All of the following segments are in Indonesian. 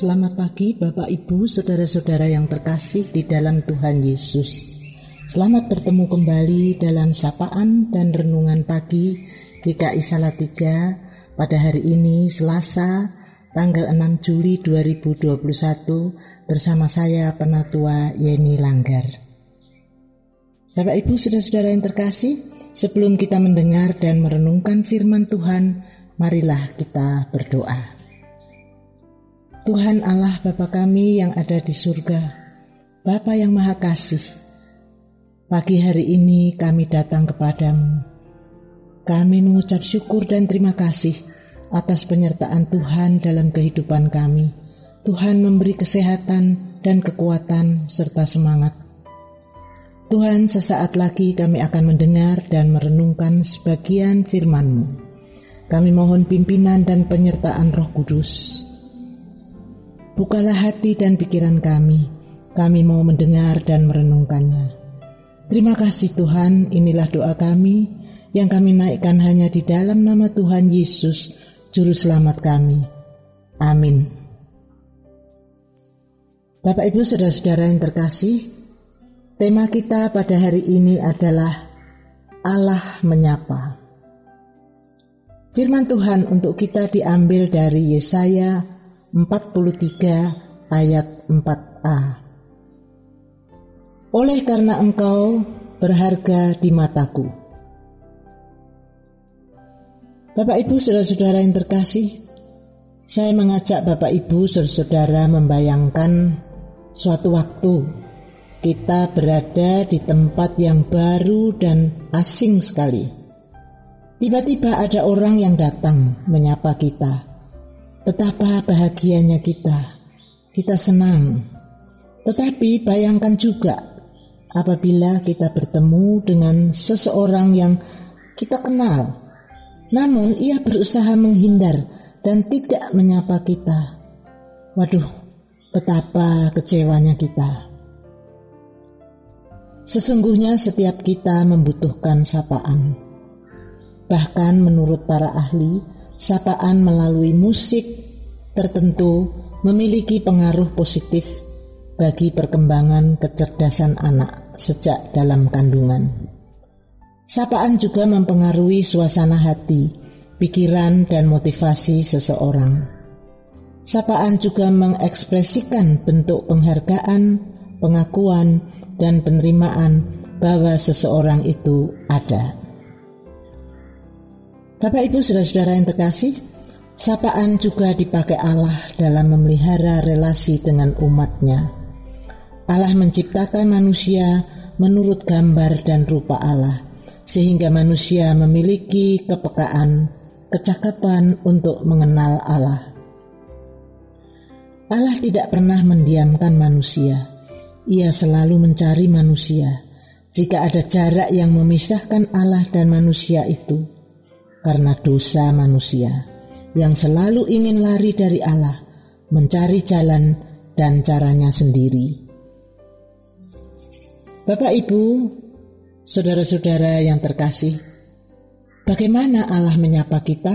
Selamat pagi Bapak Ibu, saudara-saudara yang terkasih di dalam Tuhan Yesus. Selamat bertemu kembali dalam sapaan dan renungan pagi GKI Salatiga pada hari ini Selasa tanggal 6 Juli 2021 bersama saya Penatua Yeni Langgar. Bapak Ibu, saudara-saudara yang terkasih, sebelum kita mendengar dan merenungkan firman Tuhan, marilah kita berdoa. Tuhan Allah Bapa kami yang ada di surga, Bapa yang Maha Kasih, pagi hari ini kami datang kepadamu. Kami mengucap syukur dan terima kasih atas penyertaan Tuhan dalam kehidupan kami. Tuhan memberi kesehatan dan kekuatan serta semangat. Tuhan sesaat lagi kami akan mendengar dan merenungkan sebagian firman-Mu. Kami mohon pimpinan dan penyertaan roh kudus. Bukalah hati dan pikiran kami. Kami mau mendengar dan merenungkannya. Terima kasih Tuhan, inilah doa kami yang kami naikkan hanya di dalam nama Tuhan Yesus, Juru Selamat kami. Amin. Bapak Ibu Saudara-saudara yang terkasih, tema kita pada hari ini adalah Allah menyapa. Firman Tuhan untuk kita diambil dari Yesaya 43 ayat 4a. Oleh karena engkau berharga di mataku. Bapak Ibu saudara-saudara yang terkasih, saya mengajak Bapak Ibu saudara-saudara membayangkan suatu waktu kita berada di tempat yang baru dan asing sekali. Tiba-tiba ada orang yang datang menyapa kita Betapa bahagianya kita, kita senang. Tetapi bayangkan juga apabila kita bertemu dengan seseorang yang kita kenal, namun ia berusaha menghindar dan tidak menyapa kita. Waduh, betapa kecewanya kita. Sesungguhnya setiap kita membutuhkan sapaan. Bahkan menurut para ahli, sapaan melalui musik tertentu memiliki pengaruh positif bagi perkembangan kecerdasan anak sejak dalam kandungan. Sapaan juga mempengaruhi suasana hati, pikiran, dan motivasi seseorang. Sapaan juga mengekspresikan bentuk penghargaan, pengakuan, dan penerimaan bahwa seseorang itu ada. Bapak Ibu saudara-saudara yang terkasih, sapaan juga dipakai Allah dalam memelihara relasi dengan umatnya. Allah menciptakan manusia menurut gambar dan rupa Allah, sehingga manusia memiliki kepekaan, kecakapan untuk mengenal Allah. Allah tidak pernah mendiamkan manusia. Ia selalu mencari manusia. Jika ada jarak yang memisahkan Allah dan manusia itu, karena dosa manusia yang selalu ingin lari dari Allah, mencari jalan dan caranya sendiri. Bapak, ibu, saudara-saudara yang terkasih, bagaimana Allah menyapa kita?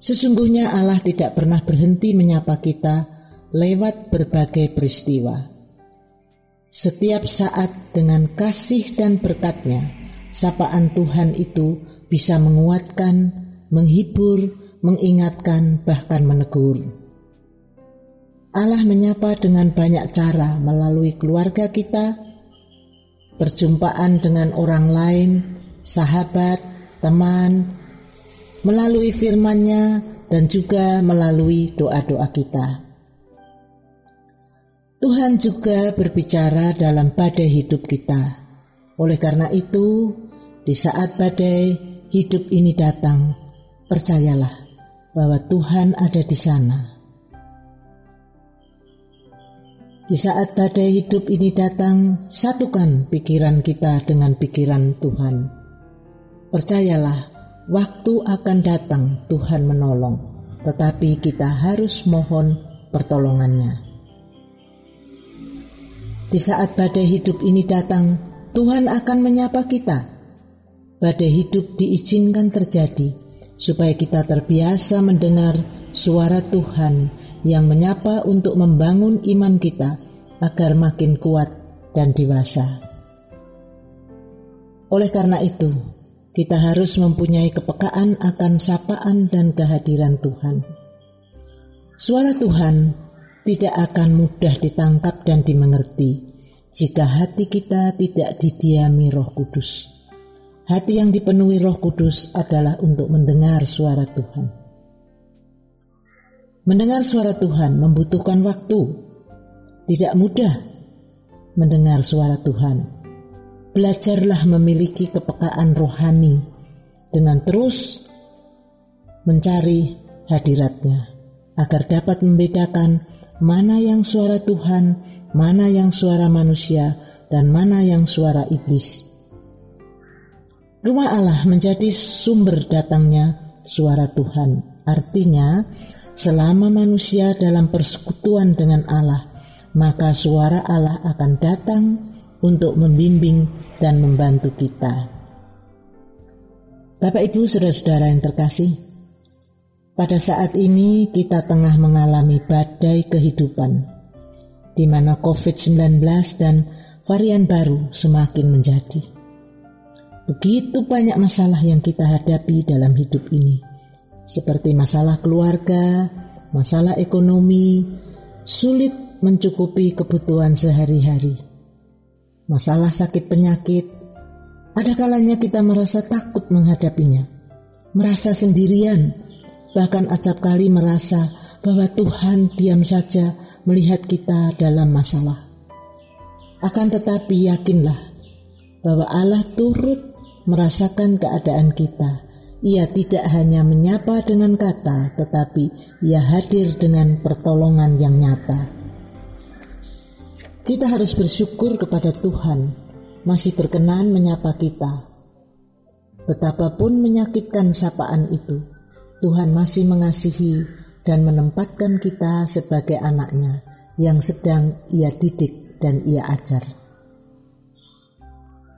Sesungguhnya Allah tidak pernah berhenti menyapa kita lewat berbagai peristiwa. Setiap saat dengan kasih dan berkatnya, sapaan Tuhan itu bisa menguatkan, menghibur, mengingatkan, bahkan menegur. Allah menyapa dengan banyak cara melalui keluarga kita, perjumpaan dengan orang lain, sahabat, teman, melalui firman-Nya dan juga melalui doa-doa kita. Tuhan juga berbicara dalam badai hidup kita. Oleh karena itu, di saat badai hidup ini datang, percayalah bahwa Tuhan ada di sana. Di saat badai hidup ini datang, satukan pikiran kita dengan pikiran Tuhan. Percayalah, waktu akan datang Tuhan menolong, tetapi kita harus mohon pertolongannya. Di saat badai hidup ini datang, Tuhan akan menyapa kita. Badai hidup diizinkan terjadi supaya kita terbiasa mendengar suara Tuhan yang menyapa untuk membangun iman kita agar makin kuat dan dewasa. Oleh karena itu, kita harus mempunyai kepekaan akan sapaan dan kehadiran Tuhan. Suara Tuhan tidak akan mudah ditangkap dan dimengerti jika hati kita tidak didiami Roh Kudus. Hati yang dipenuhi Roh Kudus adalah untuk mendengar suara Tuhan. Mendengar suara Tuhan membutuhkan waktu. Tidak mudah mendengar suara Tuhan. Belajarlah memiliki kepekaan rohani dengan terus mencari hadiratnya agar dapat membedakan mana yang suara Tuhan, mana yang suara manusia, dan mana yang suara iblis. Rumah Allah menjadi sumber datangnya suara Tuhan. Artinya, selama manusia dalam persekutuan dengan Allah, maka suara Allah akan datang untuk membimbing dan membantu kita. Bapak Ibu saudara-saudara yang terkasih, pada saat ini kita tengah mengalami badai kehidupan, di mana COVID-19 dan varian baru semakin menjadi. Begitu banyak masalah yang kita hadapi dalam hidup ini, seperti masalah keluarga, masalah ekonomi, sulit mencukupi kebutuhan sehari-hari, masalah sakit penyakit. Ada kalanya kita merasa takut menghadapinya, merasa sendirian, Bahkan acap kali merasa bahwa Tuhan diam saja melihat kita dalam masalah. Akan tetapi yakinlah bahwa Allah turut merasakan keadaan kita. Ia tidak hanya menyapa dengan kata, tetapi ia hadir dengan pertolongan yang nyata. Kita harus bersyukur kepada Tuhan, masih berkenan menyapa kita. Betapapun menyakitkan sapaan itu, Tuhan masih mengasihi dan menempatkan kita sebagai anaknya yang sedang ia didik dan ia ajar.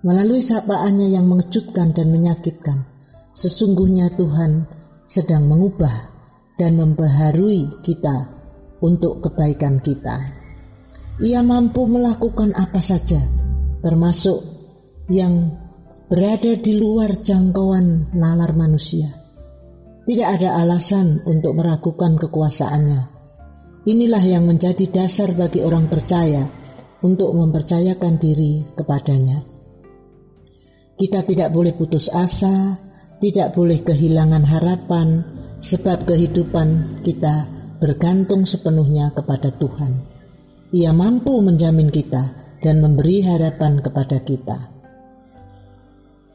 Melalui sapaannya yang mengejutkan dan menyakitkan, sesungguhnya Tuhan sedang mengubah dan membaharui kita untuk kebaikan kita. Ia mampu melakukan apa saja, termasuk yang berada di luar jangkauan nalar manusia tidak ada alasan untuk meragukan kekuasaannya. Inilah yang menjadi dasar bagi orang percaya untuk mempercayakan diri kepadanya. Kita tidak boleh putus asa, tidak boleh kehilangan harapan, sebab kehidupan kita bergantung sepenuhnya kepada Tuhan. Ia mampu menjamin kita dan memberi harapan kepada kita.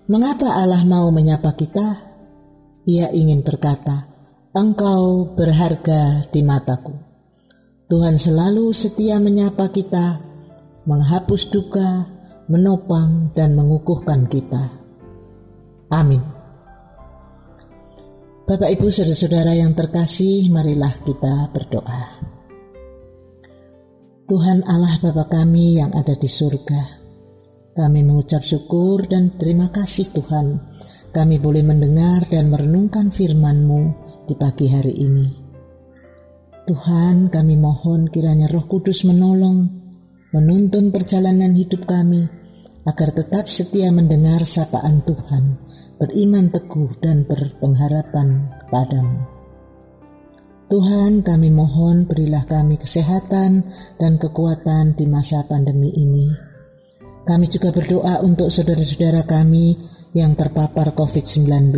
Mengapa Allah mau menyapa kita? Ia ingin berkata, Engkau berharga di mataku. Tuhan selalu setia menyapa kita, menghapus duka, menopang dan mengukuhkan kita. Amin. Bapak Ibu saudara-saudara yang terkasih, marilah kita berdoa. Tuhan Allah Bapa kami yang ada di surga, kami mengucap syukur dan terima kasih Tuhan kami boleh mendengar dan merenungkan firman-Mu di pagi hari ini. Tuhan, kami mohon kiranya Roh Kudus menolong, menuntun perjalanan hidup kami, agar tetap setia mendengar sapaan Tuhan, beriman teguh dan berpengharapan kepadamu. Tuhan kami mohon berilah kami kesehatan dan kekuatan di masa pandemi ini. Kami juga berdoa untuk saudara-saudara kami yang terpapar COVID-19.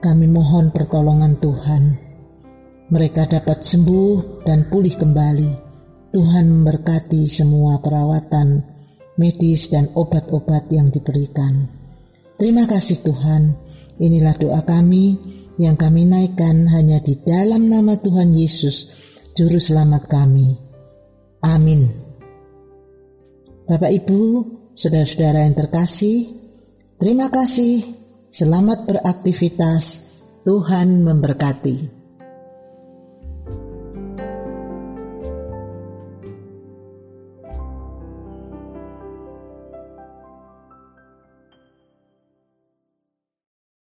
Kami mohon pertolongan Tuhan. Mereka dapat sembuh dan pulih kembali. Tuhan memberkati semua perawatan medis dan obat-obat yang diberikan. Terima kasih Tuhan. Inilah doa kami yang kami naikkan hanya di dalam nama Tuhan Yesus, Juru Selamat kami. Amin. Bapak Ibu, saudara-saudara yang terkasih, Terima kasih, selamat beraktivitas, Tuhan memberkati.